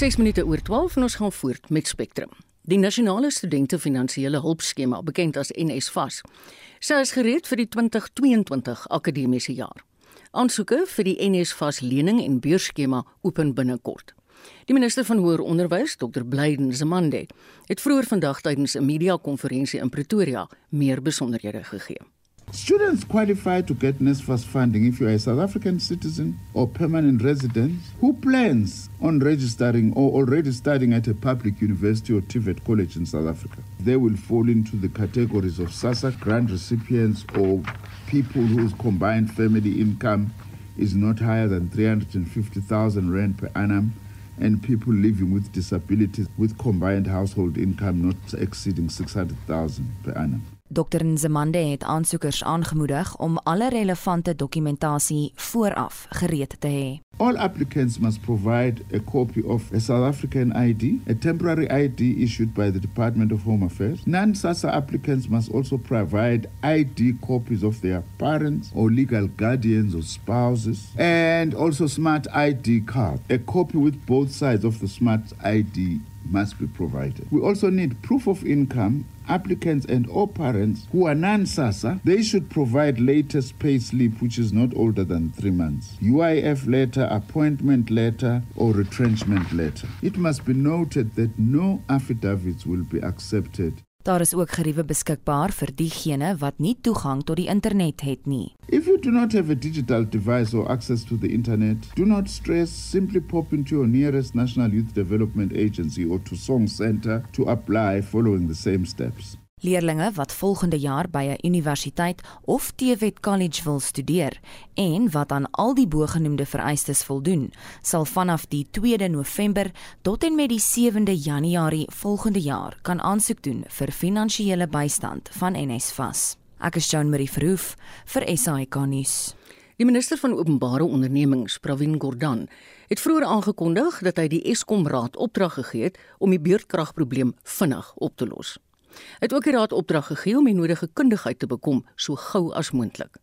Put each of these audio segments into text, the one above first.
6 minute oor 12 en ons gaan voort met Spectrum. Die nasionale studente finansiële hulpskema, bekend as NSFAS, sê is gereed vir die 2022 akademiese jaar. Aansoeke vir die NSFAS lening en beursskema open binnekort. Die minister van hoër onderwys, Dr. Blyden Zamande, het vroeër vandag tydens 'n media-konferensie in Pretoria meer besonderhede gegee. Students qualify to get NSFAS funding if you are a South African citizen or permanent resident who plans on registering or already studying at a public university or TVET college in South Africa. They will fall into the categories of SASA grant recipients or people whose combined family income is not higher than 350,000 rand per annum and people living with disabilities with combined household income not exceeding 600,000 per annum. Dr Nzimande het aansoekers aangemoedig om alle relevante dokumentasie vooraf gereed te hê. All applicants must provide a copy of a South African ID, a temporary ID issued by the Department of Home Affairs. Non-SASA applicants must also provide ID copies of their parents or legal guardians or spouses, and also smart ID card. A copy with both sides of the smart ID must be provided. We also need proof of income applicants and all parents who are non-SASA, they should provide latest pay slip which is not older than 3 months. UIF letter, appointment letter or retrenchment letter. It must be noted that no affidavits will be accepted Daar is ook geriewe beskikbaar vir diegene wat nie toegang tot die internet het nie. If you do not have a digital device or access to the internet, do not stress, simply pop into your nearest National Youth Development Agency or to Song Center to apply following the same steps. Leerlinge wat volgende jaar by 'n universiteit of TVET College wil studeer en wat aan al die bogenoemde vereistes voldoen, sal vanaf die 2de November tot en met die 7de Januarie volgende jaar kan aansoek doen vir finansiële bystand van NSFAS. Ek is Joan Marie Verhoef vir SAK nuus. Die minister van openbare ondernemings, Pravin Gordhan, het vroeër aangekondig dat hy die Eskom raad opdrag gegee het om die beurtkragprobleem vinnig op te los. Het ook die raad opdrag gegee om die nodige kundigheid te bekom so gou as moontlik.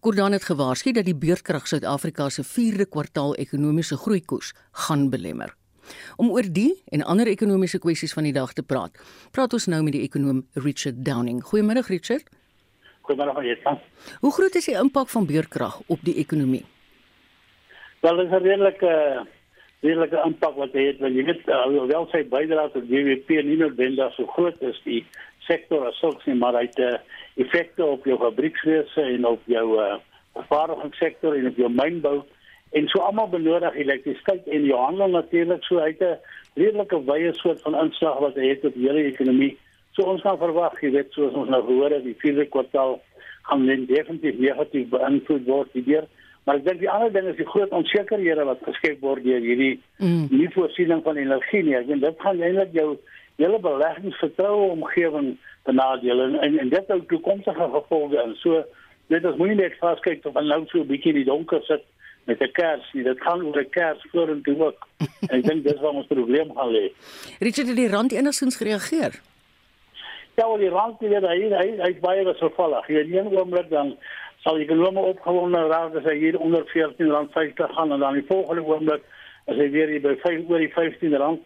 Gordhan het gewaarsku dat die beurtkrag Suid-Afrika se 4de kwartaal ekonomiese groeikoers gaan belemmer. Om oor die en ander ekonomiese kwessies van die dag te praat, praat ons nou met die ekonom Richard Downing. Goeiemôre Richard. Goeiemôre Jessa. Hoe groot is die impak van beurtkrag op die ekonomie? Wel, dit is 'n redelike redelike impak wat hy het want jy weet alhoewel sy bydrae tot GDP nie noodwendig so groot is die sektor as sulks nie maar hy het uh, effekte op jou fabriekswese en op jou uh, vervaardigingssektor en op jou mynbou. En so almal benodig elektrisiteit en jou handel natuurlik so hy het 'n redelike wye soort van inslag wat hy het op die hele ekonomie. So ons gaan verwag jy weet soos ons nou gehoor het die vierde kwartaal gaan definitief negatief beïnvloed word hierdeur Maar ek dink die ander ding is die groot onsekerhede wat geskep word deur hierdie mm. nie voorsiening van energie nie. Ek dink dit gaan eintlik jou hele beleggingsvertroue omgewing benadeel en en, en dit het toekomstige gevolge en so dit is moeilik net vaskyk of nou so 'n bietjie in die donker sit met 'n kers nie. Dit gaan oor 'n kers voor en toe ook. en ek dink dis waar ons probleem gaan lê. Richard het die rand enigstens gereageer. Ja, wel die rand het hy hy hy baie gevallig. Hier een oomblik dan sal die ekonome opgewonde raak as hy hier onder R14.50 gaan en dan die volgende oomblik as hy weer hier by 5 oor die R15.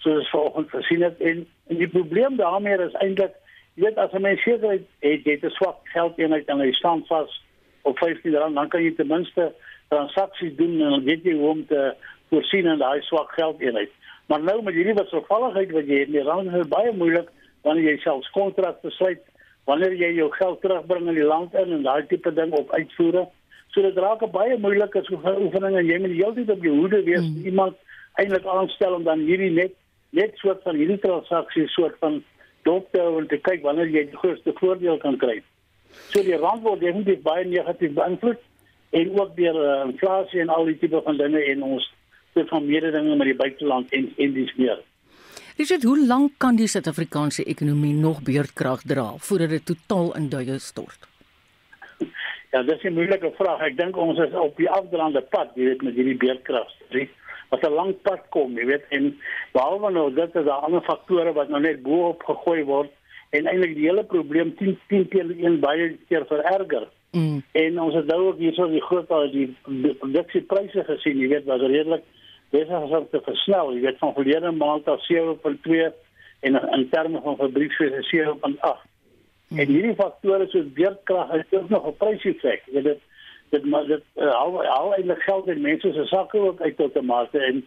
Soos vanoggend gesien het. En, en die probleem daarmee is eintlik jy weet as 'n mens seker het het 'n swak geldeenheid en hy staan vas op R15 dan kan jy ten minste transaksies doen en dan weet jy hoe om te voorsien aan daai swak geldeenheid. Maar nou met hierdie wisselvalligheid wat jy het, die rand is baie moeilik wanneer jy selfs kontrakte sluit wanneer jy jou geld terugbring in die land in en daai tipe ding op uitvoere. So dit raak baie moeilik as jy oefening en jy moet heeltyd op jou hoede wees mm. iemand eintlik aanstel om dan hierdie net net soort van hierdie transaksie soort van dop te hou en te kyk wanneer jy die grootste voordeel kan kry. So die rand word definitief baie negatief beïnvloed en ook deur uh, inflasie en al die tipe van dinge en ons te van meerdere dinge met die buiteland en en dis meer. Richard, hoe lank kan die Suid-Afrikaanse ekonomie nog beurtkrag dra voordat dit totaal in duie stort? Ja, dis 'n moeilike vraag. Ek dink ons is op die afdraande pad, jy weet, met hierdie beurtkrag. Wat 'n lang pad kom, jy weet, en behalwe nou dit is daar ander faktore wat nou net bo-op gegooi word en eintlik die hele probleem 10 10 keer een baie keer vererger. Mm. En ons het nou ook hierso die groot die produksiepryse gesien, jy weet, was redelik besig is om te versnel. Jy weet van verlede maand af 7.2 en in terme van fabrieksfees 7.8. En hierdie faktore soos beerdkrag het ook nog 'n pryseffek. Jy dit dit maar dit uh, al al eintlik geld in mense se sakke ook uit tot 'n mate en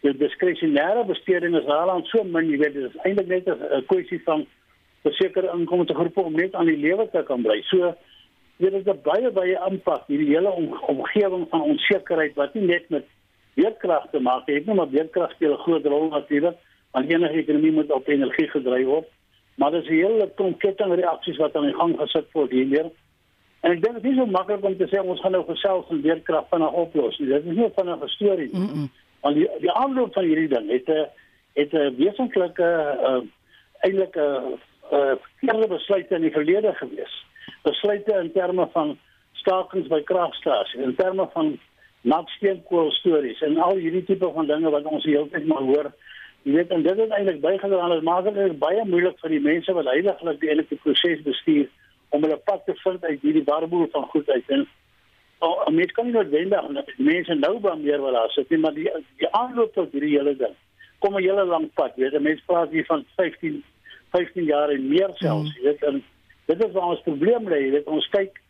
die diskresionêre besteding is daaraan so min, jy weet dit is eintlik net 'n kwessie van versekerde inkomste groepe om net aan die lewe te kan bly. So dit is 'n baie baie impak hierdie hele om, omgewing van onsekerheid wat nie net met beerdkrag te maak het nie, maar beerdkrag speel 'n groot rol natuurlik want enige ekonomie moet op energie gedryf word. Maar dis 'n hele klomp kettingreaksies wat aan die gang gesit word hiermee. En ek dink dit is so maklik om te sê ons gaan nou gesels en weerkrag vinnig oplos. Dit is nie van 'n storie nie. Mm -mm. Want die die aanloop van hierdie ding het 'n het 'n wesentlike uh, eintlik 'n uh, verkeerde besluit in die verlede gewees. Besluite in terme van stakings by kragstasies, in terme van natsteenkool stories en al hierdie tipe van dinge wat ons heeltyd maar hoor. Jy weet en dit is eintlik bygedra aan dit maak dit baie moeilik vir die mense wat heiliglik die hele proses bestuur om hulle pad te vind uit hierdie warboel van goed uit. En oh, mens kan nie noodwendig mense nou blameer wel as dit maar die die aanloop tot hierdie hele ding kom 'n hele lang pad. Weet jy mense praat hier van 15 15 jaar en meer selfs mm. weet en dit is waar ons probleem lê weet ons kyk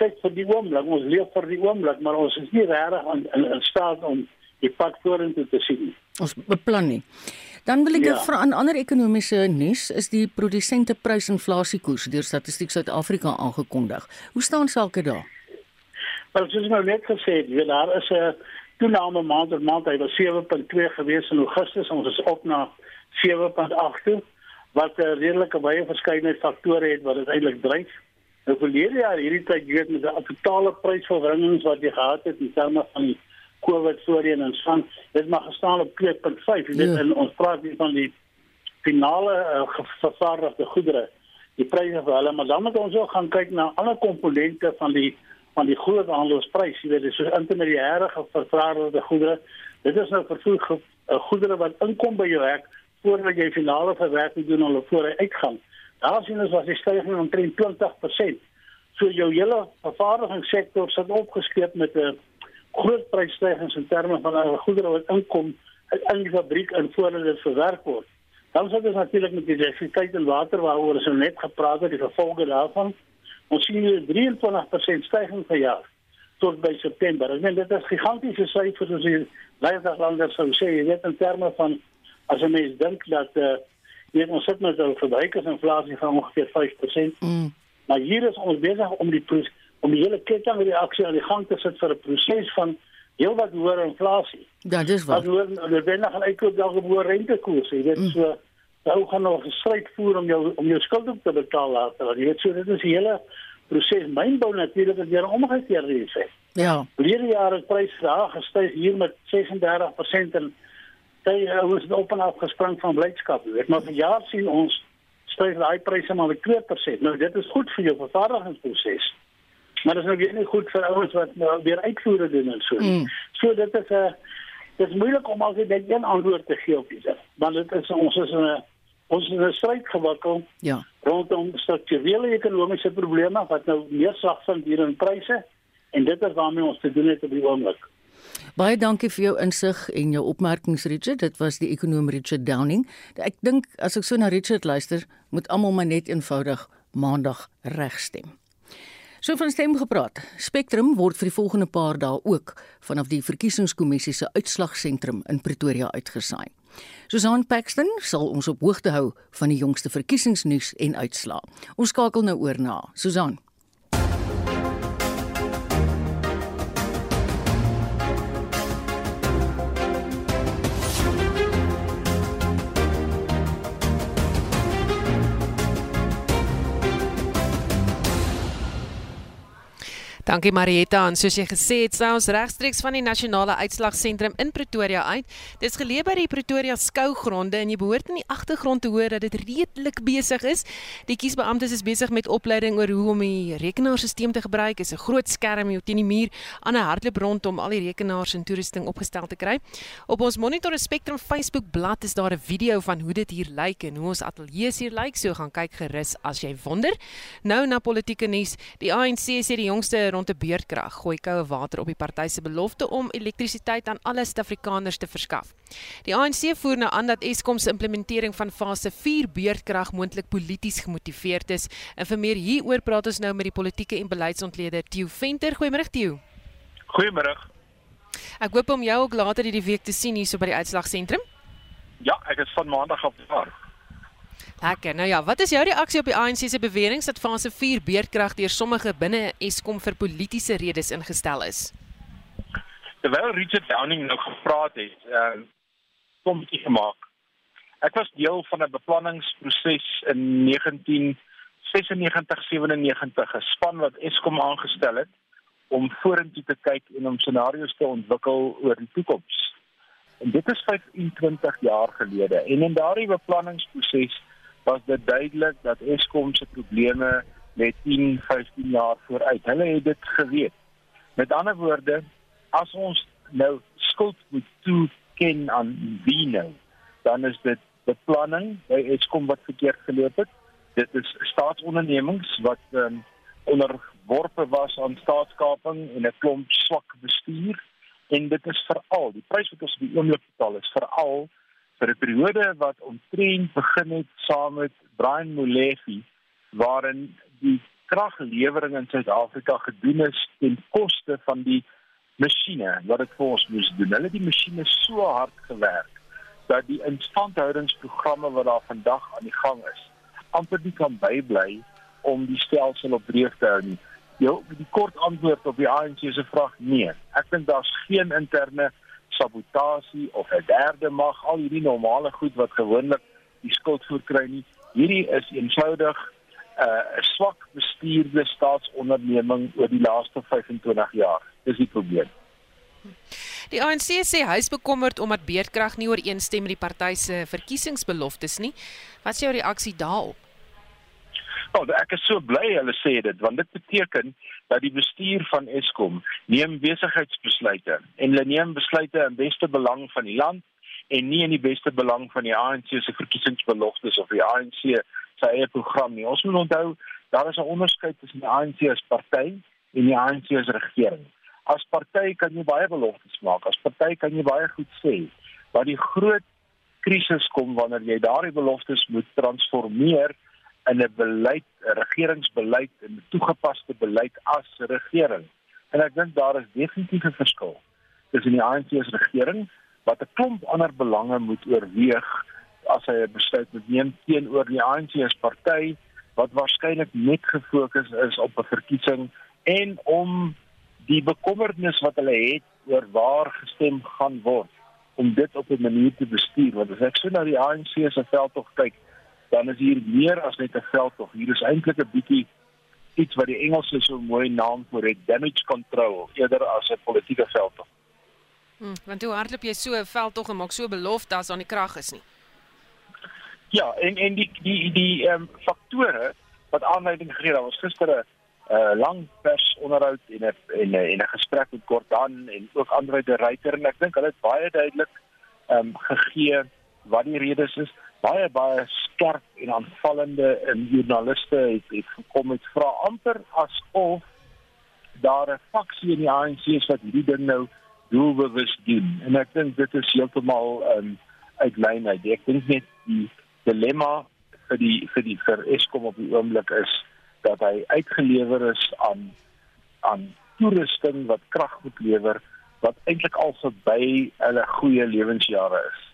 kyk vir die oomblik ons leef vir die oomblik maar ons is nie regtig in, in, in staat om die pad vorentoe te sien. Ons beplan nie. Dan wil ek ja. vir 'n ander ekonomiese nuus is die produsente prysinflasiekoers deur Statistiek Suid-Afrika aangekondig. Hoe staan sake daar? Wel, soos nou net gesê, jy daar is 'n toename maand op maand, hy was 7.2 gewees in Augustus, ons is op na 7.8 wat 'n redelike baie verskeidenheid faktore het wat dit eintlik dryf. Nou verlede jaar hierdie tyd, jy weet met die totale prysverhogings wat jy gehad het in terme van die COVID voorheen en staan dit mag gestaan op 2.5 jy weet ja. ons praat hier van die finale uh, vervaardigde goedere. Die pryse vir hulle maar dan moet ons ook gaan kyk na ander komponente van die van die groot handelsprys jy weet dis so intermediêre vervaardigde goedere. Dit is nou vervoer ge, uh, goedere wat inkom by jou hek voordat jy finale verwerking doen hulle voor hy uitgaan daar sien ons was die stygings omtrent 20% so jou hele vervaardigingssektor sit opgeskep met 'n groot prysstygings in terme van al goedere wat inkom in die fabriek en voordat dit verwerk word. Dan sou dit natuurlik met die elektrisiteit en water waaroor ons nou net gepraat het, die gevolge daarvan. Ons sien hier 23% stygings per jaar tot by September. Ek meen dit is gigantiese syfers as jy lande sou sê, jy weet in terme van as 'n mens dink dat uh, jy ons sit met 'n verbruikersinflasie van ongeveer 5%. Mm. Maar hier is ons besig om die proses om die hele kettingreaksie aan die gang te sit vir 'n proses van heelwat hoër inflasie. Ja, dis wat. Wat hoor, er binne gaan uitkoop daar geboor rentekoerse, jy weet mm. so nou gaan nog 'n stryd voer om jou om jou skuld op te betaal later. Jy weet so dit is 'n hele proses. Mynbou natuurlik het weer omgekeer hier sê. Ja. Hierdie jaar het pryse daar gestyg hier met 36% en jy het uh, op en af gespring van blydskap. Jy weet maar vir jaar sien ons styg daai pryse maar met 2%. Nou dit is goed vir jou vervaardigingsproses. Maar dit is nou weer nie goed vir ouens wat nou weer uitvoere doen en so. Mm. So dit is 'n uh, dit is moeilik om altyd net een antwoord te gee op dit. Want dit is ons is 'n ons is 'n stryd gewikkel. Ja. Rondom strukturele ekonomiese probleme wat nou meer sag vind hier in pryse en dit is waarmee ons te doen het op die oomblik. Baie dankie vir jou insig en jou opmerkings Richard. Dit was die ekonom Richard Downing. Ek dink as ek so na Richard luister, moet almal maar net eenvoudig maandag regstem. So van stem gepraat. Spectrum word vir die volgende paar dae ook vanaf die verkiesingskommissie se uitslagsentrum in Pretoria uitgesaai. Susan Paxton sal ons op hoogte hou van die jongste verkiesingsnuus en uitslae. Ons skakel nou oor na Susan. Dankie Marietta en soos jy gesê het, sou ons regstreeks van die nasionale uitslagsentrum in Pretoria uit. Dit is geleë by die Pretoria skougronde en jy behoort in die agtergrond te hoor dat dit redelik besig is. Die kiesbeamptes is besig met opleiding oor hoe om die rekenaarstelsel te gebruik. Is 'n groot skerm hier teen die muur aan 'n hardloop rond om al die rekenaars en toerusting opgestel te kry. Op ons Monitor Spectrum Facebook bladsy is daar 'n video van hoe dit hier lyk en hoe ons ateljee hier lyk. So gaan kyk gerus as jy wonder. Nou na politieke nuus. Die ANC sê die jongste rondom beurtkrag gooi koue water op die party se belofte om elektrisiteit aan alle Suid-Afrikaners te verskaf. Die ANC voer nou aan dat Eskom se implementering van fase 4 beurtkrag moontlik polities gemotiveerd is. En vir meer hieroor praat ons nou met die politieke en beleidsontleder Theo Venter. Goeiemôre Theo. Goeiemôre. Ek hoop om jou ook later hierdie week te sien hier so by die uitslagsentrum. Ja, ek is van maandag af daar. Lekker. Nou ja, wat is jou reaksie op die ANC se bewering dat fase 4 beerdkrag deur sommige binne Eskom vir politieke redes ingestel is? Terwyl Richard Downing nou gepraat het, ehm uh, kommetjie gemaak. Ek was deel van 'n beplanningsproses in 1996-97, 'n span wat Eskom aangestel het om vorentoe te kyk en om scenario's te ontwikkel oor die toekoms. En dit is 25 jaar gelede. En in daardie beplanningsproses was dit duidelik dat Eskom se probleme met 10, 15 jaar vooruit. Hulle het dit geweet. Met ander woorde, as ons nou skuld moet toeken aan wie nou, dan is dit beplanning by Eskom wat verkeerd geloop het. Dit is staatsondernemings wat um, onderworpe was aan staatskaping en 'n klomp swak bestuur en dit is veral die prys wat ons op die oomblik betaal is veral vir 'n periode wat omtrent begin het saam met Brian Molefe waarin die kraglewering in Suid-Afrika gedoen is ten koste van die masjiene wat dit vir ons moes doen. Hulle het die masjiene so hard gewerk dat die instandhoudingsprogramme wat daar vandag aan die gang is amper nie kan bybly om die stelsel op dreef te hou nie. Jou die kort antwoord op die ANC se vraag nee. Ek dink daar's geen interne sabotasie of 'n derde mag al hierdie normale goed wat gewoonlik die skuld voorkry nie. Hierdie is eenvoudig 'n uh, swak bestuurde staatsonderneming oor die laaste 25 jaar. Dis die probleem. Die ANC sê hy is bekommerd omdat beerdkrag nie ooreenstem met die party se verkiesingsbeloftes nie. Wat is jou reaksie daarop? Oh, ek is so bly hulle sê dit want dit beteken dat die bestuur van Eskom neem besigheidsbesluite en hulle neem besluite in beste belang van die land en nie in die beste belang van die ANC se verkiesingsbeloftes of die ANC se eie program nie. Ons moet onthou daar is 'n onderskeid tussen die ANC as party en die ANC as regering. As party kan jy baie beloftes maak, as party kan jy baie goed sê, maar die groot krisis kom wanneer jy daardie beloftes moet transformeer in 'n beleid, 'n regeringsbeleid en 'n toegepaste beleid as regering. En ek dink daar is definitief 'n verskil tussen die ANC se regering wat 'n klomp ander belange moet oorweeg as hy 'n besluit moet neem teenoor die ANC as party wat waarskynlik net gefokus is op 'n verkiesing en om die bekommernis wat hulle het oor waar gestem gaan word om dit op 'n manier te bestuur want as ek so na die ANC se veldtog kyk dan is hier meer as net 'n veldtog. Hier is eintlik 'n bietjie iets wat die Engelse so mooi naam vir het, damage control, eerder as 'n politieke veldtog. Hm, want hoe hardloop jy so 'n veldtog en maak so belofte as aan die krag is nie? Ja, en en die die die ehm um, faktore wat aanleiding gegee het, was gister 'n uh, lang pers onderhoud en 'n en 'n en 'n gesprek met Gordon en ook Andre de Ruyter en ek dink hulle het baie duidelik ehm um, gegee wat die redes is baie baie skerp en aanvallende en joernaliste het, het gekom met vra amper asof daar 'n faksie in die ANC is wat hierdie ding nou doelbewus doen. En ek dink dit is heeltemal um, uit lyn uit ek dink net die dilemma vir die vir die vir Eskom op die oomblik is dat hy uitgelewer is aan aan toerusting wat krag moet lewer wat eintlik al verby hulle goeie lewensjare is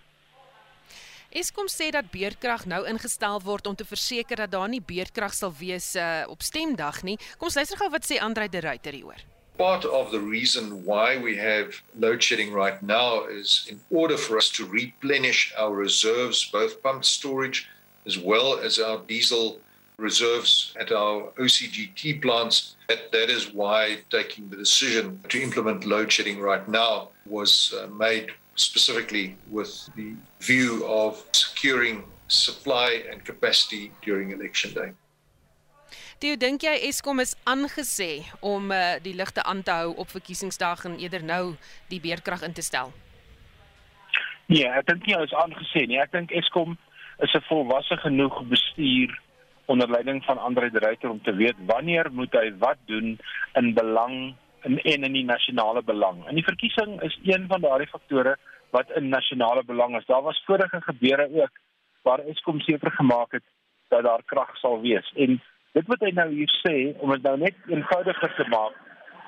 Eskom sê dat beerdkrag nou ingestel word om te verseker dat daar nie beerdkrag sal wees uh, op stemdag nie. Kom ons luister gou wat sê Andrei de Ruyter hieroor. Part of the reason why we have load shedding right now is in order for us to replenish our reserves, both pumped storage as well as our diesel reserves at our OCGT plants. That, that is why taking the decision to implement load shedding right now was uh, made specifically with the view of securing supply and capacity during election day. Toe dink jy Eskom is aangesê om uh, die ligte aan te hou op verkiesingsdag en eerder nou die beerkrag in te stel? Nee, ek dink nie hy is aangesê nie. Ek dink Eskom is 'n volwasse genoeg bestuur onder leiding van Andre de Ruyter om te weet wanneer moet hy wat doen in belang in en in die nasionale belang. En die verkiesing is een van daardie faktore wat in nasionale belang is. Daar was vorige gebeure ook waar Eskom seker gemaak het dat daar krag sal wees. En dit wat hy nou hier sê om dit nou net eenvoudiger te maak.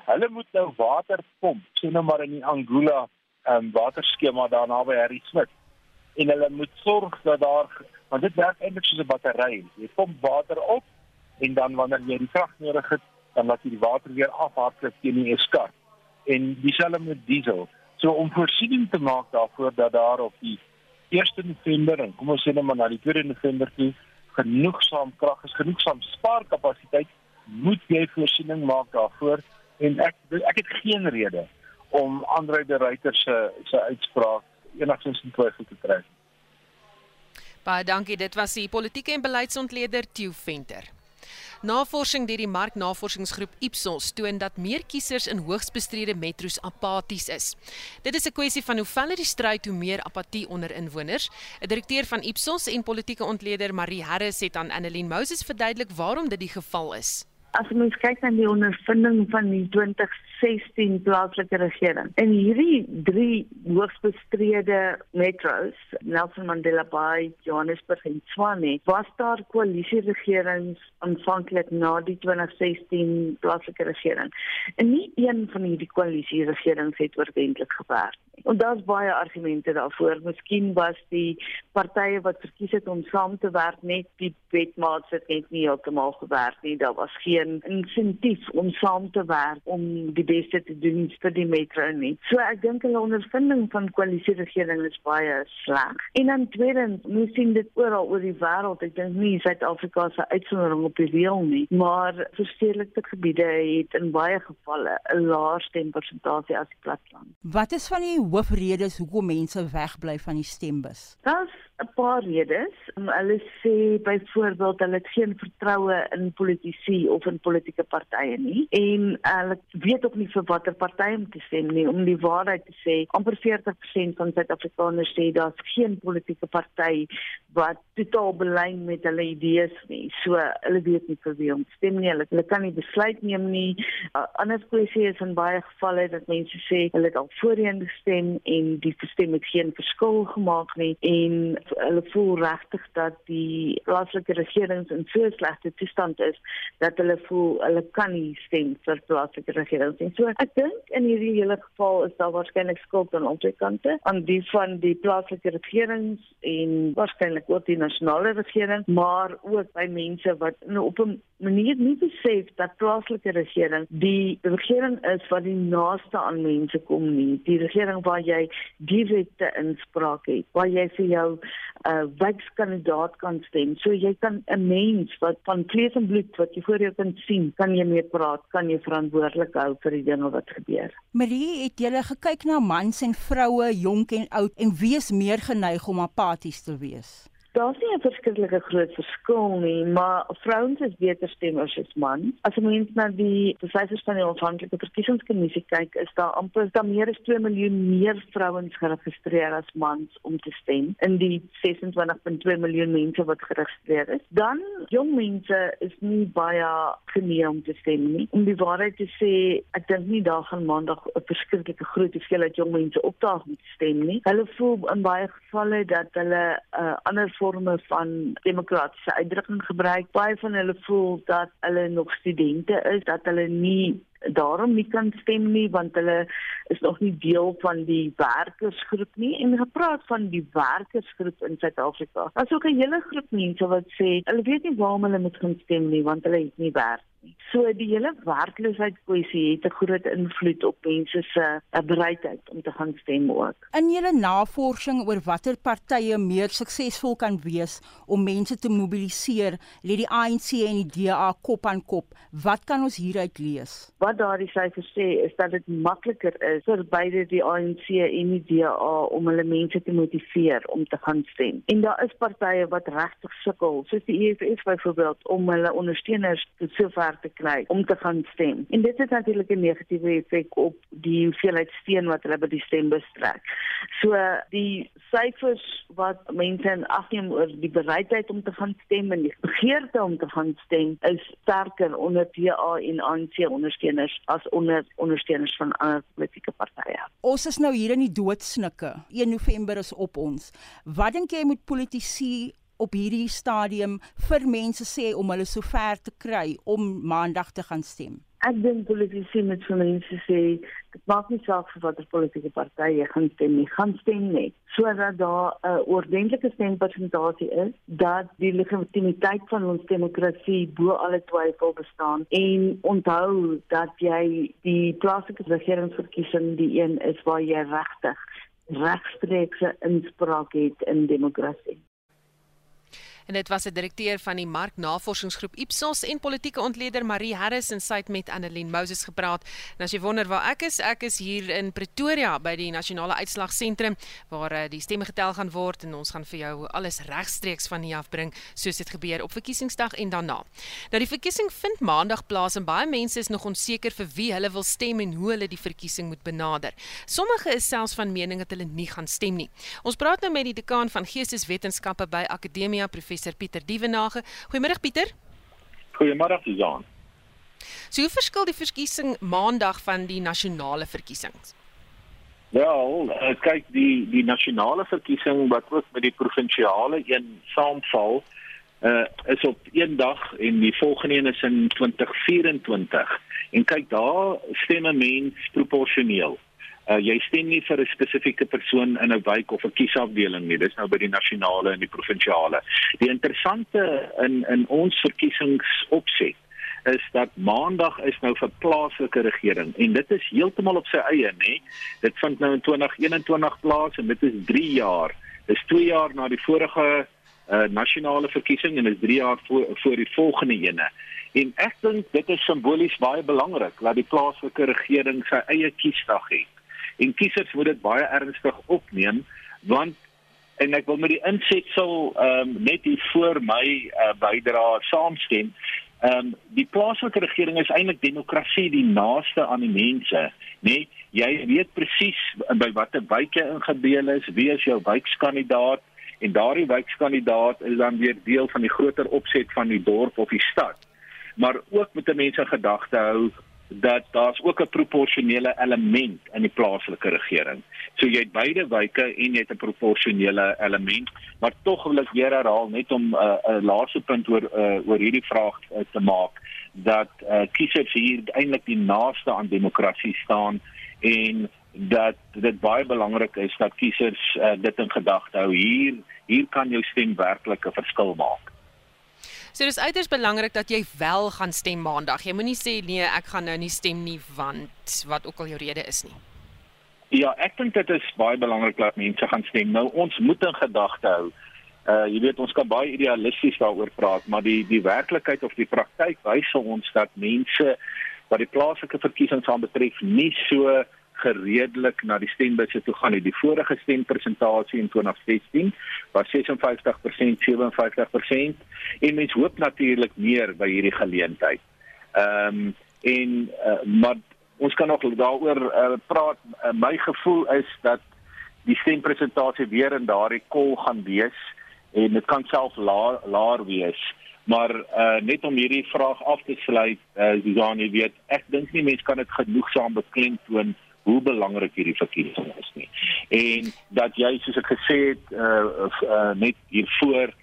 Hulle moet nou water pomp, sien nou maar in die Angula ehm um, waterskema daar naby Harry Smith. En hulle moet sorg dat daar want dit werk eintlik soos 'n battery. Jy pomp water op en dan wanneer jy die krag nodig het, dan laat jy die water weer afhardloop teen die eskart. En dieselfde met diesel. So om voorsiening te maak daarvoor dat daar op die 1 November en kom ons sê net maar na die 2 November toe genoegsaam krag is, genoegsaam spaarkapasiteit, moet jy voorsiening maak daarvoor en ek ek het geen rede om Andre de Ruyter se se uitspraak enigsins in twyfel te trek. Baie dankie. Dit was die politieke en beleidsontleder Theo Venter. Navorsing deur die marknavorsingsgroep Ipsos toon dat meer kiesers in hoogs bestrede metro's apaties is. Dit is 'n kwessie van hoe veller die stryd hoe meer apatie onder inwoners. 'n Direkteur van Ipsos en politieke ontleder Marie Harris het aan Annelien Moses verduidelik waarom dit die geval is. As mens kyk na die ondervinding van die 2016 plaaslike regering. In hierdie drie hoogs bestrede metros, Nelson Mandela Bay, Johannesburg en Tshwane, was daar koalisieregerings aanvanklik na die 2016 plaaslike regering. En nie een van hierdie koalisieregerings het oorwentlik gewerk. En daar's baie argumente daarvoor. Miskien was die partye wat verkies het om saam te werk net die wetmaats het net nie heeltemal gewerk nie. Daar was geen insentief om saam te werk om die beste te doen vir die metro nie. So ek dink hulle ondervinding van koalisieregering is baie sleg. En dan tweedens, ons sien dit oral oor die wêreld. Ek dink nie Suid-Afrika se uitsondering op die reël nie, maar verstedelike gebiede het in baie gevalle 'n laer stempersentasie as die platteland. Wat is van die hoofredes hoekom mense wegbly van die stembus? Daar's 'n paar redes. Um, hulle sê byvoorbeeld hulle het geen vertroue in politici of in politieke partye nie en hulle weet ook nie vir watter party om te stem nie. Om die waarheid te sê, amper 40% van Suid-Afrikaners sê daar's geen politieke party wat totaal belyn met hulle idees nie. So hulle weet nie vir wie om te stem nie. Hulle, hulle kan nie besluit neem nie. uh, Ander kwessie is in baie gevalle dat mense sê hulle het al voorheen gestem en die stem het geen verskil gemaak nie en hulle voel regtig dat die plaaslike regerings in so 'n slegte toestand is dat hulle voel hulle kan nie stem vir plaaslike regerings nie. So ek dink in hierdie hele geval is daar waarskynlik skuld aan albei kante, aan die van die plaaslike regerings en waarskynlik ook die nasionale regering, maar ook by mense wat nou op 'n manier nie besef dat plaaslike regering die regering is wat die naaste aan mense kom nie. Die regering waar jy direkte inspraak het, waar jy vir jou uh, wykskandidaat kan stem. So jy kan 'n mens wat van vlees en bloed wat jy voor jou kan sien, kan jy mee praat, kan jy verantwoordelik hou vir die dinge wat gebeur. Marie, het jy gekyk na mans en vroue, jonk en oud en wie is meer geneig om apaties te wees? Daar's nie 'n verskriklike groot verskil nie, maar vrouens is beter stemmers as mans. As jy mens na die syfers van die onafhanklike verkiesingskommissie kyk, is daar amper daar meer as 2 miljoen meer vrouens geregistreer as mans om te stem in die 26.2 miljoen mense wat geregistreer is. Dan jong mense is nie baie geneig om te stem nie. Om die waarheid te sê, ek dink nie daar gaan maandag 'n verskriklike groot hoeveelheid jong mense opdaag om te stem nie. Hulle voel in baie gevalle dat hulle 'n uh, ander vorme van demokratiese uitdrukking gebruik. Baie van hulle voel dat hulle nog studente is, dat hulle nie daarom nie kan stem nie want hulle is nog nie deel van die werkersgroep nie en gepraat van die werkersgroep in Suid-Afrika. Daar's ook 'n hele groep mense wat sê hulle weet nie waarom hulle moet gaan stem nie want hulle het nie werk nie. So die hele werkloosheid kwessie het 'n groot invloed op mense se eh, bereidheid om te gaan stem ook. In julle navorsing oor watter partye meer suksesvol kan wees om mense te mobiliseer, lê die ANC en die DA kop aan kop. Wat kan ons hieruit lees? Wat daardie syfers sê is dat dit makliker is vir beide die ANC en die DA om hulle mense te motiveer om te gaan stem. En daar is partye wat regtig sukkel, soos die EFF byvoorbeeld om hulle ondersteuners te sover sover te kry om te gaan stem. En dit het natuurlik 'n negatiewe effek op die hoeveelheid steun wat hulle by die stembus trek. So die syfers wat mense in ag neem oor die bereidheid om te gaan stem en die begeerte om te gaan stem is sterker onder DA en ANC ondersteuners as onder ondersteuners van ander politieke partye. Ons is nou hier in die doodsnikke. 1 November is op ons. Wat dink jy moet politici op hierdie stadium vir mense sê om hulle sover te kry om maandag te gaan stem? Ek dink politici moet vir mense sê dit maak nie saak vir watter politieke party jy gaan stem nie, gaan stem net. Sodat daar 'n uh, ordentlike stempersentasie is dat die legitimiteit van ons demokrasie bo alle twyfel bestaan. En onthou dat jy die plaaslike regeringsverkiesing die een is waar jy regtig regstreekse inspraak het in demokrasie en dit was 'n direkteur van die marknavorsingsgroep Ipsos en politieke ontleder Marie Harris en sy het met Annelien Moses gepraat. En as jy wonder waar ek is, ek is hier in Pretoria by die nasionale uitslagsentrum waar eh, die stemme getel gaan word en ons gaan vir jou alles regstreeks van hier af bring soos dit gebeur op verkiesingsdag en daarna. Nou die verkiesing vind maandag plaas en baie mense is nog onseker vir wie hulle wil stem en hoe hulle die verkiesing moet benader. Sommige is selfs van mening dat hulle nie gaan stem nie. Ons praat nou met die dekaan van Geesteswetenskappe by Akademia Professor professor Pieter Dievenage. Goeiemôre Pieter. Goeiemôre Susan. So hoe verskil die verkiesing maandag van die nasionale verkiesings? Wel, uh, kyk die die nasionale verkiesing wat ook met die provinsiale een saamval, uh is op een dag en die volgende een is in 2024. En kyk daar stem 'n mens proporsioneel. Uh, jy stem nie vir 'n spesifieke persoon in 'n wijk of 'n kiesafdeling nie. Dis nou by die nasionale en die provinsiale. Die interessante in in ons verkiesingsopset is dat maandag is nou vir plaaslike regering en dit is heeltemal op sy eie nê. Dit vind nou in 2021 plaas en dit is 3 jaar. Dis 2 jaar na die vorige uh, nasionale verkiesing en is 3 jaar voor voor die volgende ene. En ek dink dit is simbolies baie belangrik dat die plaaslike regering sy eie kiesdag het en kiesers moet dit baie ernstig opneem want en ek wil met die insetsel ehm um, net hier voor my uh, bydra saamstem. Ehm um, die plaaslike regering is eintlik demokrasie die naaste aan die mense, nê? Nee, jy weet presies by watter wijk jy ingebeel is, wie is jou wijkskandidaat en daardie wijkskandidaat is dan weer deel van die groter opset van die dorp of die stad. Maar ook met mense gedagte hou dat daar's ook 'n proporsionele element in die plaaslike regering. So jy het beide wyke en jy het 'n proporsionele element, maar tog wil ek weer herhaal net om 'n uh, 'n laaste punt oor uh, oor hierdie vraag uh, te maak dat uh, kiesers hier eintlik die naaste aan demokrasie staan en dat dit baie belangrik is dat kiesers uh, dit in gedagte hou. Hier hier kan jou stem werklik 'n verskil maak. So dis uiters belangrik dat jy wel gaan stem maandag. Jy moenie sê nee, ek gaan nou nie stem nie want wat ook al jou rede is nie. Ja, ek dink dit is baie belangrik dat mense gaan stem. Nou ons moet in gedagte hou. Uh jy weet ons kan baie idealisties daaroor praat, maar die die werklikheid of die praktyk wys ons dat mense wat die plaaslike verkiesings aanbetref nie so gereedelik na die stembusse toe gaan. Die vorige stempersentasie in 2016 was 56%, 57% en mens hoop natuurlik meer by hierdie geleentheid. Ehm um, en uh, maar ons kan nog daaroor uh, praat. Uh, my gevoel is dat die stempersentasie weer in daardie kol gaan wees en dit kan self laer laer wees. Maar uh, net om hierdie vraag af te sluit, uh, Susan, jy weet, ek dink nie mense kan dit genoegsaam beklemtoon hoe belangrik hierdie verkiesing is nie. En dat jy soos ek gesê het uh, uh net hiervoor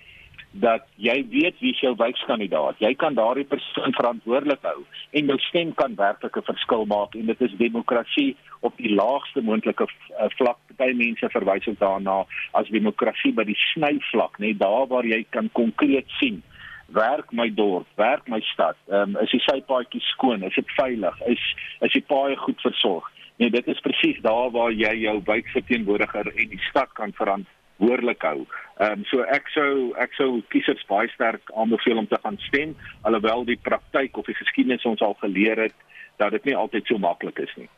dat jy weet wie jou wijkskandidaat. Jy kan daardie persoon verantwoordelik hou en jou stem kan werklik 'n verskil maak en dit is demokrasie op die laagste moontlike uh, vlak. Party mense verwys ook daarna as demokrasie by die snyvlak, net daar waar jy kan konkreet sien werk my dorp, werk my stad. Ehm um, is die sypaadjies skoon, is dit veilig, is is die paaie goed versorg. Nee, dit is presies daar waar jy jou wijkverteenwoordiger en die stad kan verantwoordelik hou. Ehm um, so ek sou ek sou kiesers baie sterk aanbeveel om te gaan stem alhoewel die praktyk of die geskiedenis ons al geleer het dat dit nie altyd so maklik is nie.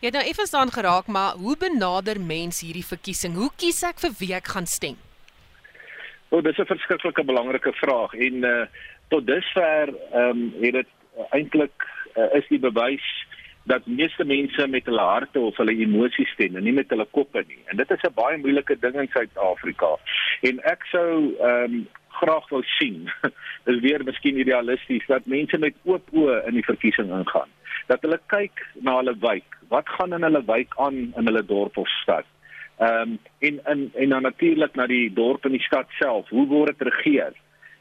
Jy het nou effens daan geraak, maar hoe benader mens hierdie verkiesing? Hoe kies ek vir wie ek gaan stem? O, oh, dis 'n verskriklike belangrike vraag en uh tot dusver ehm um, het dit uh, eintlik uh, is die bewys dat meeste mense met hulle harte of hulle emosies stem en nie met hulle koppe nie. En dit is 'n baie moeilike ding in Suid-Afrika. En ek sou ehm um, graag wou sien is weer miskien idealisties dat mense met oop oë in die verkiesing ingaan. Dat hulle kyk na hulle wijk. Wat gaan in hulle wijk aan in hulle dorp of stad? Ehm um, en in en dan natuurlik na die dorp en die stad self. Hoe word dit regeer?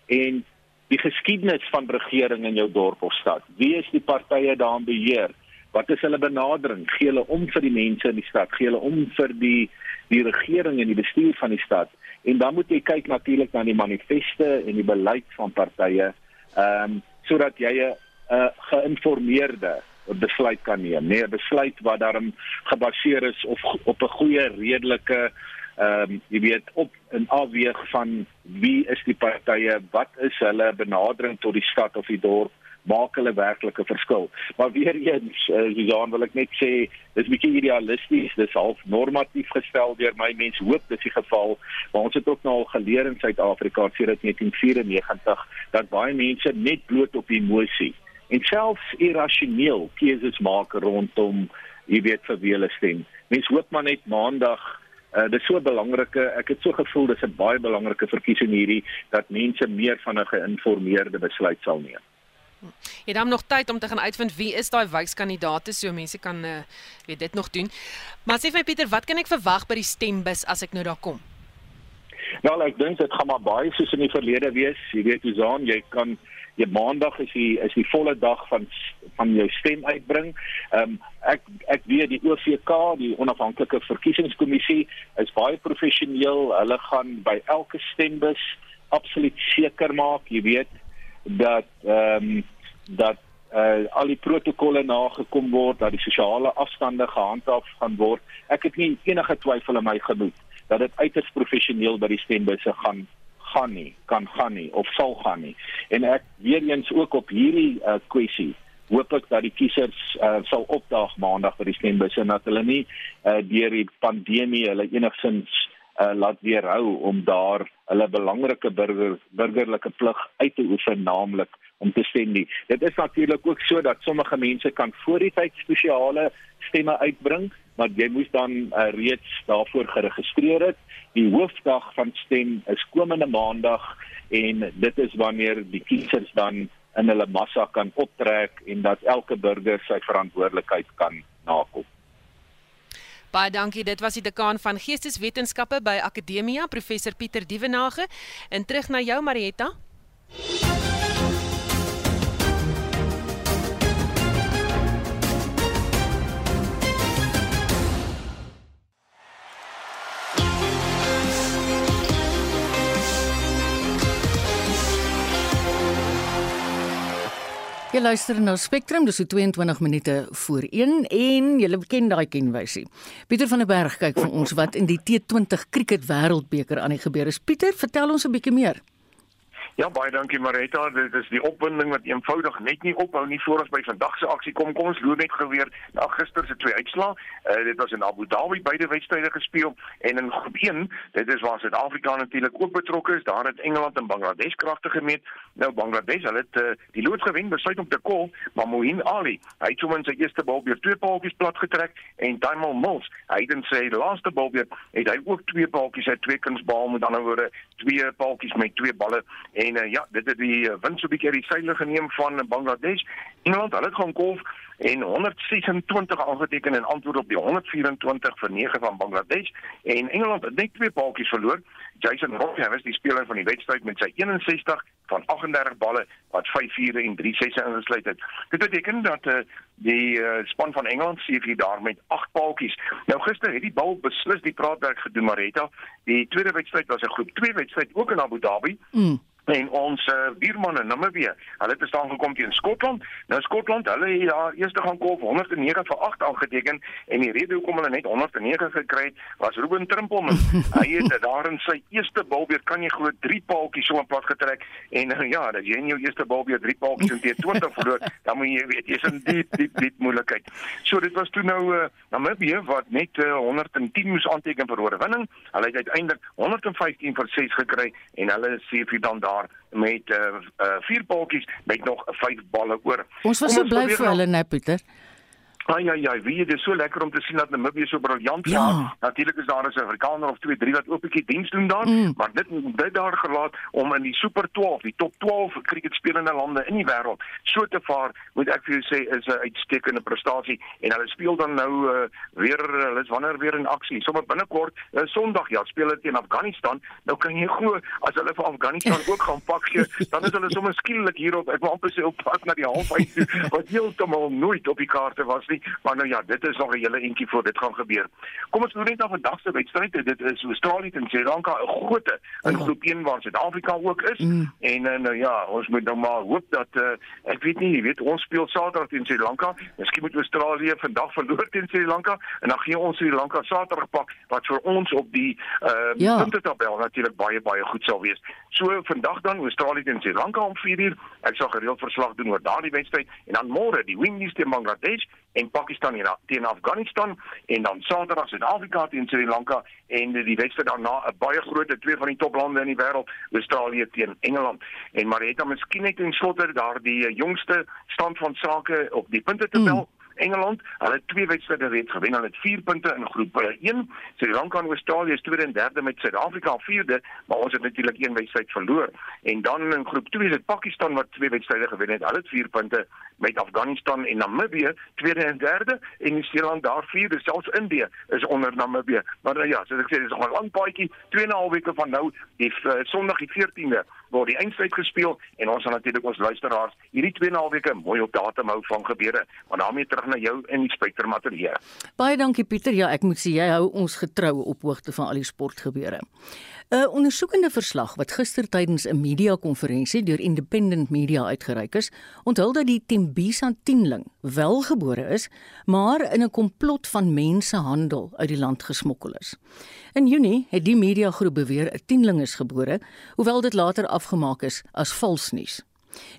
En die geskiedenis van regering in jou dorp of stad. Wie is die partye daarin beheer? Wat is hulle benadering? Gee hulle om vir die mense in die stad? Gee hulle om vir die die regering en die bestuur van die stad? En dan moet jy kyk natuurlik na die manifeste en die beleid van partye, ehm um, sodat jy 'n uh, geïnformeerde besluit kan neem, nee, 'n besluit wat daarom gebaseer is of op 'n goeie redelike ehm um, jy weet op 'n afweeg van wie is die partye, wat is hulle benadering tot die stad of die dorp maak hulle werklik 'n verskil. Maar weer eens, uh, Susan, wil ek net sê, dis bietjie idealisties, dis half normatief gestel deur my mens hoop dis die geval, maar ons het ook nou al geleer in Suid-Afrika sedert 1994 dat baie mense net bloot op emosie en selfs irrasioneel keuses maak rondom jy weet vir wie hulle stem. Mens hoop maar net maandag Uh, dit is so belangrike ek het so gevoel dis 'n baie belangrike verkiesing hierdie dat mense meer van 'n geïnformeerde besluit sal neem. Jy het nog tyd om te gaan uitvind wie is daai wykskandidaate so mense kan uh, weet dit nog doen. Maar sê vir my Pieter, wat kan ek verwag by die stembus as ek nou daar kom? Wel, ek dink dit gaan maar baie soos in die verlede wees. Jy weet Susan, jy kan jy maandag is die is die volle dag van van jou stem uitbring. Ehm um, ek ek weet die OVK, die onafhanklike verkiesingskommissie is baie professioneel. Hulle gaan by elke stembus absoluut seker maak, jy weet, dat ehm um, dat uh, al die protokolle nagekom word, dat die sosiale afstande gehandhaaf gaan word. Ek het nie enige twyfel in my gemoed dat dit uiters professioneel by die stembusse gaan gaan nie, kan gaan nie of sal gaan nie. En ek weer eens ook op hierdie uh, kwessie hoop ek dat die kiesers uh, sal opdaag maandag by die stembusse en dat hulle nie uh, deur die pandemie hulle enigsins uh, laat weerhou om daar hulle belangrike burger burgerlike plig uit te oefen naamlik om te stem nie. Dit is natuurlik ook so dat sommige mense kan voor die tyd spesiale stemme uitbring, maar jy moes dan uh, reeds daarvoor geregistreer het. Die hoofdag van stem is komende maandag en dit is wanneer die kiesers dan in hulle massa kan optrek en dat elke burger sy verantwoordelikheid kan nakom. Baie dankie. Dit was die dekaan van Geesteswetenskappe by Akademia, professor Pieter Dievenage. En terug na jou Marietta. Jy luister na Spectrum, dis so 22 minute voor 1 en jy ken daai kenwysie. Pieter van der Berg kyk vir ons wat in die T20 Cricket Wêreldbeker aan die gebeur is. Pieter, vertel ons 'n bietjie meer. Ja, baie dankie Marita. Dit is die opwinding wat eenvoudig net nie ophou nie voor ons by vandag se aksie kom. Kom ons loer net geweer na gister se twee uitslae. Uh, dit was in Abu Dhabi beide wedstryde gespeel en in groep 1, dit is waar Suid-Afrika natuurlik ook betrokke is. Daar het Engeland en Bangladesh kragte gemeet. Nou Bangladesh, hulle het uh, die lood gewen, besluit om te kol, maar Mohin Ali, hy het sommer sy eerste bal weer twee paaltjies plat getrek en Taimal Mills, hy het in sy laaste bal weer het hy ook twee paaltjies uit twee kunsbal met ander woorde twee paaltjies met twee balle En uh, ja, dit het die uh, wind so 'n bietjie uit die seile geneem van Bangladesh. Engeland, hulle het gaan kolf en 126 aangeteken in antwoord op die 124 vir 9 van Bangladesh en Engeland het net twee paaltjies verloor. Jason hy was die speler van die wedstryd met sy 61 van 38 balle wat 5 vure en 3 sesse ingesluit het. Dit beteken dat uh, die uh, span van Engeland seef hier daar met 8 paaltjies. Nou gister het die bal beslis die praatwerk gedoen Marita. Die tweede wedstryd was 'n groep 2 wedstryd ook in Abu Dhabi. Mm en ons uh, buurman in Namibië. Hulle het gestaan gekom teen Skotland. Nou Skotland, hulle het daar eers gaan kolf 109 vir 8 aangeteken en die rede hoekom hulle net 109 gekry het was Ruben Trimpelman. hy het daar in sy eerste bal weer kan jy glo 3 paaltjies so pad getrek en uh, ja, dat jy in jou eerste bal weer 3 paaltjies in teen 20 verloor, dan moet jy weet jy's in diep diep diep moeilikheid. So dit was toe nou uh, Namibië wat net uh, 110 moes aanteken vir oorwinning. Hulle het uiteindelik 115 vir 6 gekry en hulle sê vir dan daar daar met uh, uh vier paaltjies met nog vyf balle oor. Ons was so bly vir hulle, né, Pieter? Ai ai ai, wie dit is so lekker om te sien dat Namibië so briljant Ja. vaar. Natuurlik is daar 'n Suid-Afrikaner of 2, 3 wat ook 'n bietjie diens doen daar, Mm. maar dit dit daar gelaat om in die Super 12, die top 12 cricketspelende lande in die wêreld so te vaar, moet ek vir jou sê is 'n uitstekende prestasie en hulle speel dan nou uh, weer hulle is wanneer weer in aksie. Sommige binnekort, uh, Sondag ja, speel hulle teen Afghanistan. Nou kan jy glo as hulle vir Afghanistan ook gaan pak gee, dan is hulle sommer skielik hierop. Ek wil amper sê op pad na die halfwyd toe, wat heeltemal nooit op die kaarte was nie, maar nou ja, dit is nog 'n hele entjie voor dit gaan gebeur. Kom ons loer net na vandag se wedstryd. Dit is Australië teen Sri Lanka, 'n grootte in groep 1 waar Suid-Afrika ook is. Mm. En uh, nou ja, ons moet nou maar hoop dat uh, ek weet nie, jy weet, ons speel Saterdag teen Sri Lanka. Miskien moet Australië vandag verloor teen Sri Lanka en dan gee ons Sri Lanka Saterdag pak wat vir ons op die uh, Ja. puntetabel natuurlik baie baie goed sal wees. So vandag dan Australië teen Sri Lanka om 4uur. Ek sal gereeld verslag doen oor daardie wedstryd en dan môre die Windies teen Bangladesh en Pakistan teen- teen Afghanistan en dan Saterdag Suid-Afrika teen Sri Lanka en die wedstryd daarna 'n baie groot twee van die toplande in die wêreld, Australië teen Engeland. En Marietta miskien net in slotte daardie eh, jongste stand van sake op die puntetabel. Mm. Engeland, hulle het twee wedstryde reeds gewen. Hulle het 4 punte in groep eh, 1. Sri Lanka en Australië is tweede en derde met Suid-Afrika vierde, maar ons het natuurlik een wedstryd verloor. En dan in groep 2 is dit Pakistan wat twee wedstryde gewen het. Hulle het 4 punte met Afghanistan en Namibië tweede en derde en Nieu-Seeland daar vierde. Selfs Indië is onder Namibië. Maar nou ja, soos ek sê, dis nog 'n lang paadjie, 2 en 'n half weke van nou, die uh, Sondag die 14de word die eindstryd gespeel en ons gaan natuurlik ons luisteraars hierdie 2 en 'n half weke mooi op datum hou van gebeure. Maar daarmee terug na jou in die Spectrum ateljee. Baie dankie Pieter. Ja, ek moet sê jy hou ons getrou op hoogte van al die sportgebeure. 'n Ondersoekende verslag wat gister tydens 'n media-konferensie deur Independent Media uitgereik is, onthul dat die Tembisa tienling wel gebore is, maar in 'n komplot van mensehandel uit die land gesmokkel is. In Junie het die mediagroep beweer 'n tienling is gebore, hoewel dit later afgemaak is as vals nuus.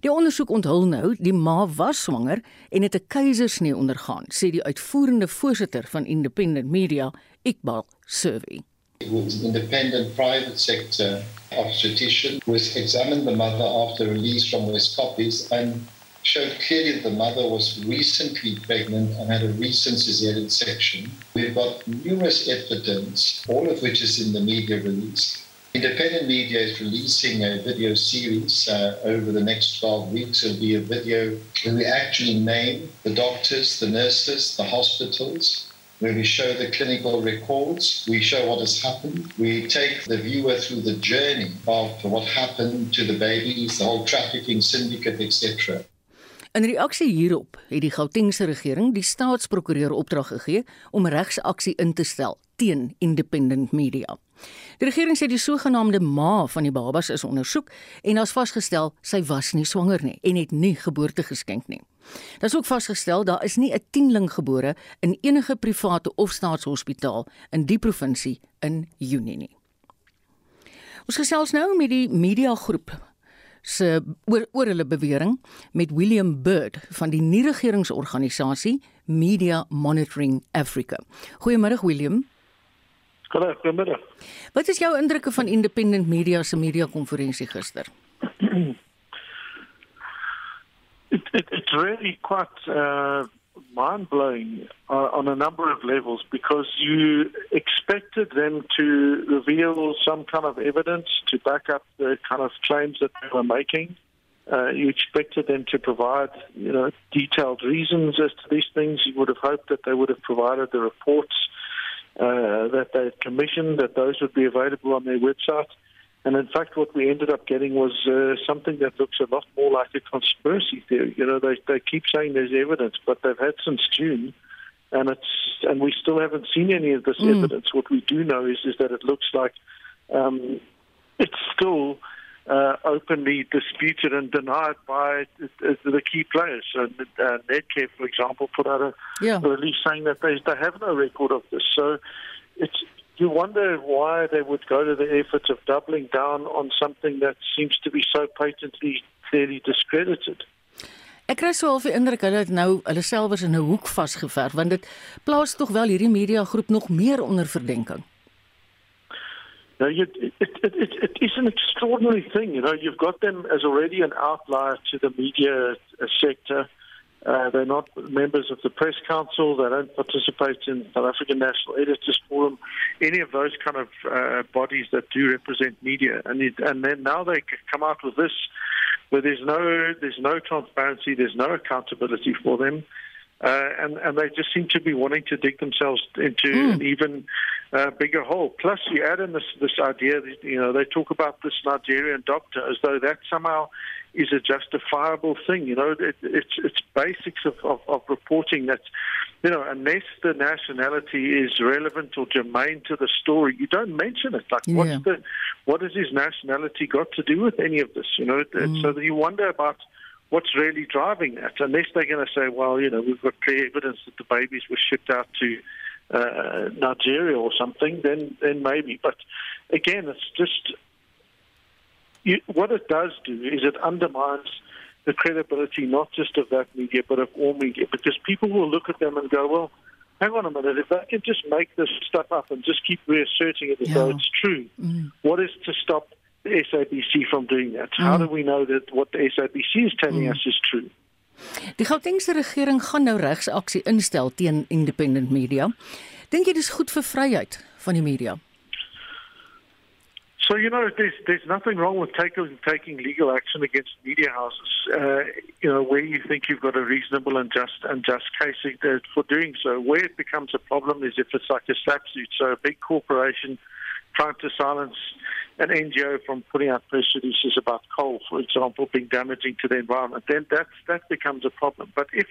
Die ondersoek onthul nou die ma was swanger en het 'n keisersnee ondergaan, sê die uitvoerende voorsitter van Independent Media, Iqbal Survey. With an independent private sector obstetrician who examined the mother after release from West Copies and showed clearly the mother was recently pregnant and had a recent cesarean section. We've got numerous evidence, all of which is in the media release. Independent media is releasing a video series uh, over the next 12 weeks. It'll be a video where we actually name the doctors, the nurses, the hospitals, where we show the clinical records, we show what has happened, we take the viewer through the journey of what happened to the babies, the whole trafficking syndicate, etc. In reaksie hierop het die Gautengse regering die staatsprokureur opdrag gegee om regsaksie in te stel teen Independent Media. Die regering sê die sogenaamde ma van die babas is ondersoek en daar's vasgestel sy was nie swanger nie en het nie geboorte geskenk nie. Daar is ook vasgestel daar is nie 'n tienling gebore in enige private of staatshospitaal in die provinsie in Junie nie. Ons gesels nou met die mediagroep se oor, oor hulle bewering met William Bird van die nie-regeringsorganisasie Media Monitoring Africa. Goeiemôre William. Hallo, goeiemôre. Wat is jou indrukke van Independent Media se media konferensie gister? It, it, it's really quite uh, mind blowing uh, on a number of levels because you expected them to reveal some kind of evidence to back up the kind of claims that they were making. Uh, you expected them to provide, you know, detailed reasons as to these things. You would have hoped that they would have provided the reports uh, that they had commissioned, that those would be available on their website. And in fact, what we ended up getting was uh, something that looks a lot more like a conspiracy theory. You know, they they keep saying there's evidence, but they've had since June, and it's and we still haven't seen any of this Mm. evidence. What we do know is is that it looks like um, it's still uh, openly disputed and denied by the, the key players. So, uh, Netcare, for example, put out a Yeah. release saying that they they have no record of this. So it's you wonder why they would go to the effort of doubling down on something that seems to be so patently clearly discredited. Ek kry so half die indruk hulle het nou hulle selfs in 'n hoek vasgeverf want dit plaas tog wel hierdie mediagroep nog meer onder verdenking. Now, you, it, it, it, it is an extraordinary thing. You know, you've got them as already an outlier to the media sector. Uh, they're not members of the press council. They don't participate in South African National Editors Forum, any of those kind of uh, bodies that do represent media. And it, and then now they come out with this, where there's no there's no transparency, there's no accountability for them. Uh, and, and they just seem to be wanting to dig themselves into mm. an even uh, bigger hole. Plus, you add in this this idea that you know they talk about this Nigerian doctor as though that somehow is a justifiable thing. You know, it, it's it's basics of, of, of reporting that you know unless the nationality is relevant or germane to the story, you don't mention it. Like, yeah. what's the what has his nationality got to do with any of this? You know, mm. so you wonder about what's really driving that. Unless they're going to say, well, you know, we've got clear evidence that the babies were shipped out to uh, Nigeria or something, then then maybe. But again, it's just you, what it does do is it undermines the credibility not just of that media but of all media because people will look at them and go, well, hang on a minute, if they can just make this stuff up and just keep reasserting it as yeah. though it's true, mm. what is to stop the SABC from doing that? Mm. How do we know that what the SABC is telling mm. us is true? Die Gautengse regering gaan nou regsaksie instel teen independent media. Dink jy dis goed vir vryheid van die media? So you know, there's there's nothing wrong with taking taking legal action against media houses. Uh, you know, where you think you've got a reasonable and just and just case for doing so. Where it becomes a problem is if it's like a slap suit. So a big corporation trying to silence an NGO from putting out press releases about coal, for example, being damaging to the environment, then that's that becomes a problem. But if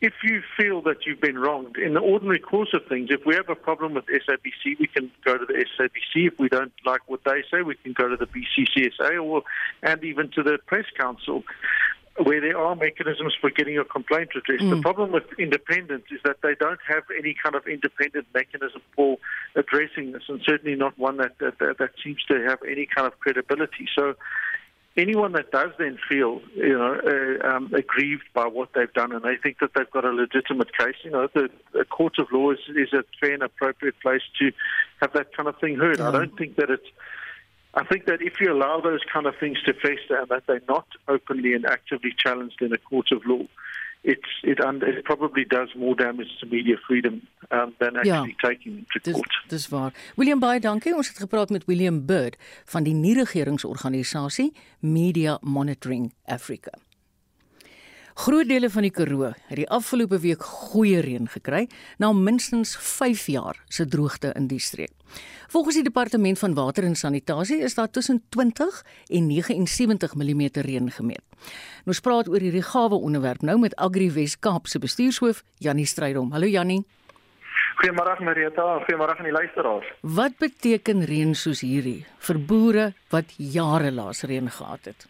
if you feel that you've been wronged in the ordinary course of things, if we have a problem with SABC, we can go to the SABC. If we don't like what they say, we can go to the BCCSA or and even to the press council, where there are mechanisms for getting a complaint addressed. Mm. The problem with independence is that they don't have any kind of independent mechanism for addressing this, and certainly not one that that, that, that seems to have any kind of credibility. So anyone that does then feel, you know, uh, um, aggrieved by what they've done and they think that they've got a legitimate case, you know, the, the court of law is, is a fair and appropriate place to have that kind of thing heard. Yeah. I don't think that it's. I think that if you allow those kind of things to fester and that they're not openly and actively challenged in a court of law, it's it, and it probably does more damage to media freedom um, than actually ja, taking to dis, court. Dis waar. William Baie, dankie. Ons het gepraat met William Bird van die nie-regeringsorganisasie Media Monitoring Africa. Groot dele van die Karoo het die afgelope week goeie reën gekry na minstens 5 jaar se droogte in die streek. Volgens die departement van water en sanitasie is daar tussen 20 en 79 mm reën gemeet. Nou ons praat oor hierdie gawe onderwerp nou met Agri Wes Kaap se bestuurshoof Jannie Strydom. Hallo Jannie. Goeiemôre Marita, goeiemôre aan die luisteraars. Wat beteken reën soos hierdie vir boere wat jare laas reën gehad het?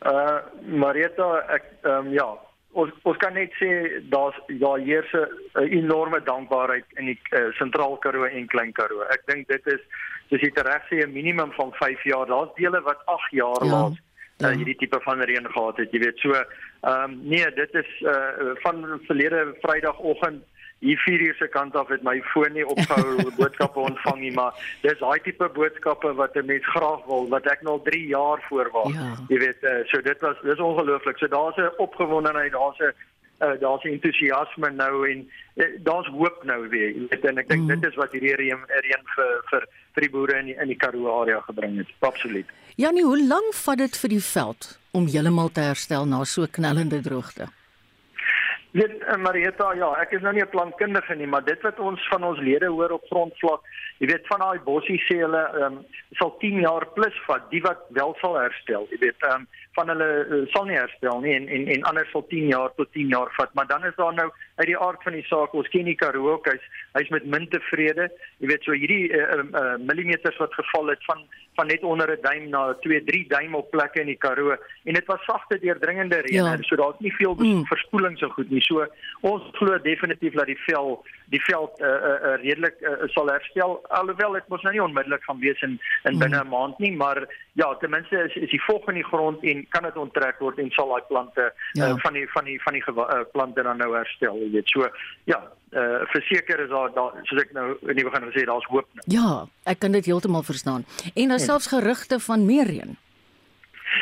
Uh Marita, ek ehm um, ja, ons ons kan net sê daar's ja heers 'n enorme dankbaarheid in die uh, sentraal Karoo en klein Karoo. Ek dink dit is dis dit reg sê 'n minimum van 5 jaar. Daar's dele wat 8 jaar ja. laat uh, ja. hierdie tipe van reën gehad het. Jy weet so ehm um, nee, dit is uh van verlede Vrydagoggend hier 4 uur se kant af het my foon nie opgehou boodskappe ontvang nie maar dis daai tipe boodskappe wat 'n mens graag wil wat ek nou al 3 jaar voorwag ja. jy weet uh, so dit was dis ongelooflik so daar's 'n opgewondenheid daar's 'n uh, daar's entoesiasme nou en uh, daar's hoop nou weer jy weet en ek dink mm. dit is wat hierdie reën reën vir vir vir die boere in die, in die Karoo area gebring het absoluut Janie hoe lank vat dit vir die veld om heeltemal te herstel na so knellende droogte Dit eh, Marieta, ja, ek is nou nie 'n plantkundige nie, maar dit wat ons van ons lede hoor op grondvlak, jy weet van daai bossies sê hulle ehm um, sal 10 jaar plus vat, die wat wel sal herstel, jy weet ehm um, van hulle uh, sal nie herstel nie en en en ander sal 10 jaar tot 10 jaar vat, maar dan is daar nou uit die aard van die saak, ons ken die Karoo ook, hy's met min tevrede. Jy weet so hierdie uh, uh, millimeters wat geval het van van net onder 'n duim na 2, 3 duim op plekke in die Karoo en dit was sagte deurdringende reën, ja. so daar's nie veel mm. verspoeling so goed nie. So ons glo definitief dat die vel die veld uh, uh, uh, redelik uh, sal herstel alhoewel dit mos nou nie onmiddellik gaan wees in in binne 'n maand nie maar ja ten minste is is die vog in die grond en kan dit onttrek word en sal daai plante ja. uh, van die van die van die uh, plante dan nou herstel jy weet so ja uh verseker is daar daar soos ek nou in die begin gesê daar's hoop nou. Ja, ek kan dit heeltemal verstaan. En daar selfs gerugte van meer reën.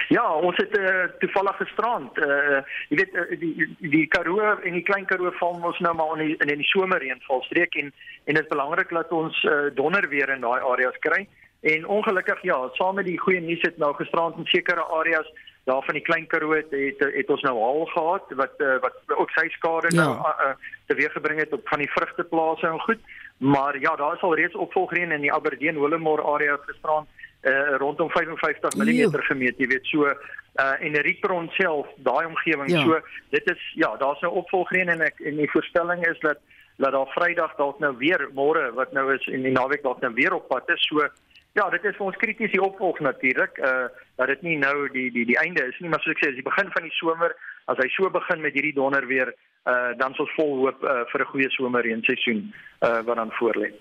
Ja, ons het uh, toevallig gisterand, uh jy weet uh, die die Karoo en die Klein Karoo val ons nou maar in die, in die somerreënvalstreek en en dit is belangrik dat ons uh, donder weer in daai areas kry. En ongelukkig ja, saam met die goeie nuus het nou gisterand in sekere areas daar van die Klein Karoo het, het het ons nou al gehad wat uh, wat ook sy skade ja. nou uh, teweeggebring het op van die vrugteplase en goed. Maar ja, daar is al reeds opvolgreën in die Aberdeen Willowmore area gisterand uh, rondom 55 mm gemeet, jy weet so uh en Ripron self, daai omgewing. Ja. So dit is ja, daar's nou opvolgreën en ek en die voorspelling is dat dat daar Vrydag dalk nou weer môre wat nou is en die naweek dalk nou weer op pad is. So ja, dit is vir ons krities die opvolg natuurlik. Uh dat dit nie nou die die die einde is nie, maar soos ek sê, as die begin van die somer, as hy so begin met hierdie donder weer, uh dan ons vol hoop uh, vir 'n goeie somerreën seisoen uh wat dan voorlê.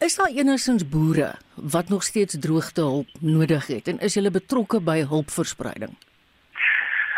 Is daar enigsins boere wat nog steeds droogtehulp nodig het en is hulle betrokke by hulpverspreiding?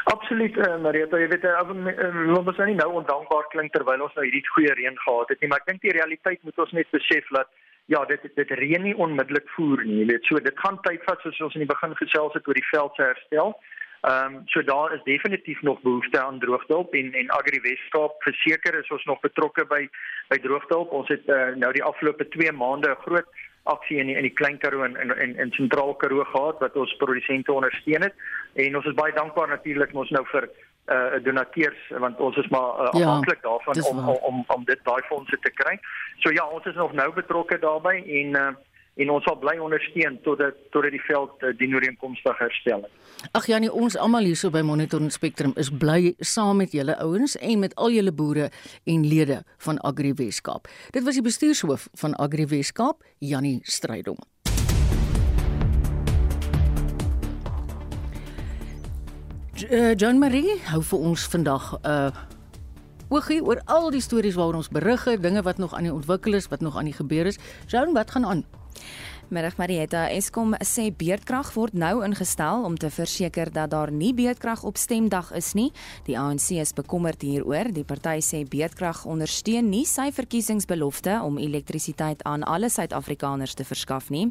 Absoluut, uh, Marieta, jy weet, uh, ons moet nou nie nou ondankbaar klink terwyl ons nou hierdie goeie reën gehad het nie, maar ek dink die realiteit moet ons net besef dat ja, dit dit reën nie onmiddellik voer nie. Jy weet, so dit gaan tyd vat soos ons in die begin gesels het oor die veld se herstel. Ehm um, so daar is definitief nog behoefte aan droogtehulp en en Agri Weskaap verseker is ons nog betrokke by by droogtehulp. Ons het uh, nou die afgelope 2 maande 'n groot aksie in die, in die Klein Karoo en in in, in Sentraal Karoo gehad wat ons produsente ondersteun het. En ons is baie dankbaar natuurlik ons nou vir uh donateurs want ons is maar uh, afhanklik ja, daarvan om, om om om dit daai fondse te kry. So ja, ons is nog nou betrokke daarbey en uh en ons sal bly ondersteun totdat totdat die veld uh, dien ooreenkomstig herstel het. Ag Janie, ons almal hierso by Monitor en Spectrum is bly saam met julle ouens en met al julle boere en lede van Agri Weskaap. Dit was die bestuurshoof van Agri Weskaap, Janie Strydom. Uh, John Marie hou vir ons vandag 'n uh, oogie oor al die stories waaroor ons berig het, dinge wat nog aan die ontwikkel is, wat nog aan die gebeur is. John, wat gaan aan? Middag Marietta, Eskom sê beerdkrag word nou ingestel om te verseker dat daar nie beerdkrag op stemdag is nie. Die ANC is bekommerd hieroor. Die party sê beerdkrag ondersteun nie sy verkiesingsbelofte om elektrisiteit aan alle Suid-Afrikaners te verskaf nie.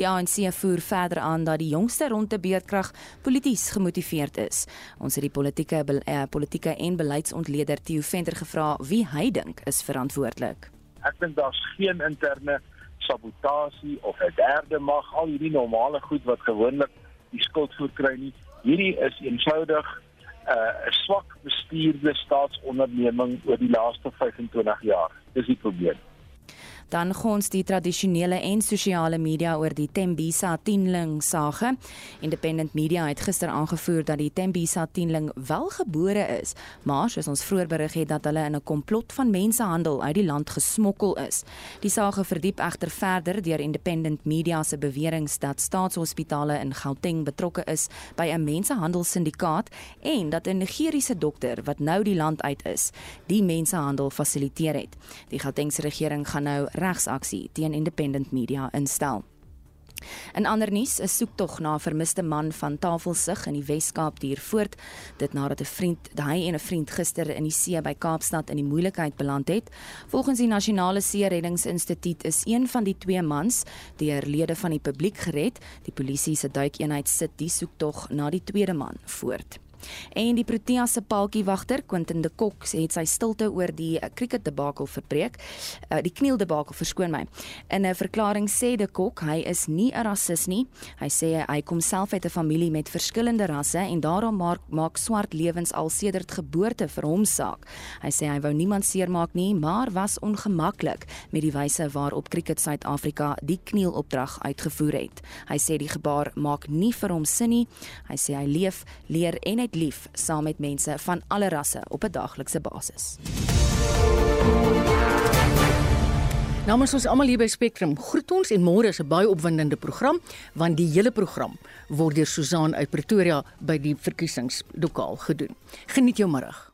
Die ANC voer verder aan dat die jongste ronde beerdkrag polities gemotiveerd is. Ons het die politieke eh, politieke en beleidsontleder Theo Venter gevra wie hy dink is verantwoordelik. Ek dink daar's geen interne sabotasie of 'n derde mag, al hierdie normale goed wat gewoonlik die skuld voorkry nie. Hierdie is eenvoudig uh, 'n uh, swak bestuurde staatsonderneming oor die laaste 25 jaar. Dis die probleem. Dan gons die tradisionele en sosiale media oor die Tembisa tienling sage. Independent Media het gister aangevoer dat die Tembisa tienling wel gebore is, maar soos ons vroeër berig het dat hulle in 'n komplot van mensehandel uit die land gesmokkel is. Die sage verdiep egter verder deur Independent Media se beweringe dat staatshospitale in Gauteng betrokke is by 'n mensehandelsindikaat en dat 'n Nigeriese dokter wat nou die land uit is, die mensehandel fasiliteer het. Die Gautengse regering gaan nou regsaksie teen Independent Media instel. In ander nuus, 'n soektog na 'n vermiste man van Tafelsig in die Wes-Kaap duur voort, dit nadat 'n vriend, hy en 'n vriend gister in die see by Kaapstad in die moeilikheid beland het. Volgens die Nasionale See Reddingsinstituut is een van die twee mans deur lede van die publiek gered. Die polisie se duikeenheid sit die soektog na die tweede man voort. En die Protea se paaltjiewagter, Quentin de Kok, het sy stilte oor die cricket eh, debakel verbreek. Uh, die kniel debakel verskoon my. In 'n verklaring sê de Kok hy is nie 'n rasis nie. Hy sê hy kom self uit 'n familie met verskillende rasse en daarom maak, maak swart lewens al sedert geboorte vir hom saak. Hy sê hy wou niemand seermaak nie, maar was ongemaklik met die wyse waarop cricket Suid-Afrika die knielopdrag uitgevoer het. Hy sê die gebaar maak nie vir hom sin nie. Hy sê hy leef, leer en hy net lief saam met mense van alle rasse op 'n daaglikse basis. Namens ons almal hier by Spectrum, groet ons en môre is 'n baie opwindende program want die hele program word deur Susan uit Pretoria by die verkiesingslokaal gedoen. Geniet jou middag.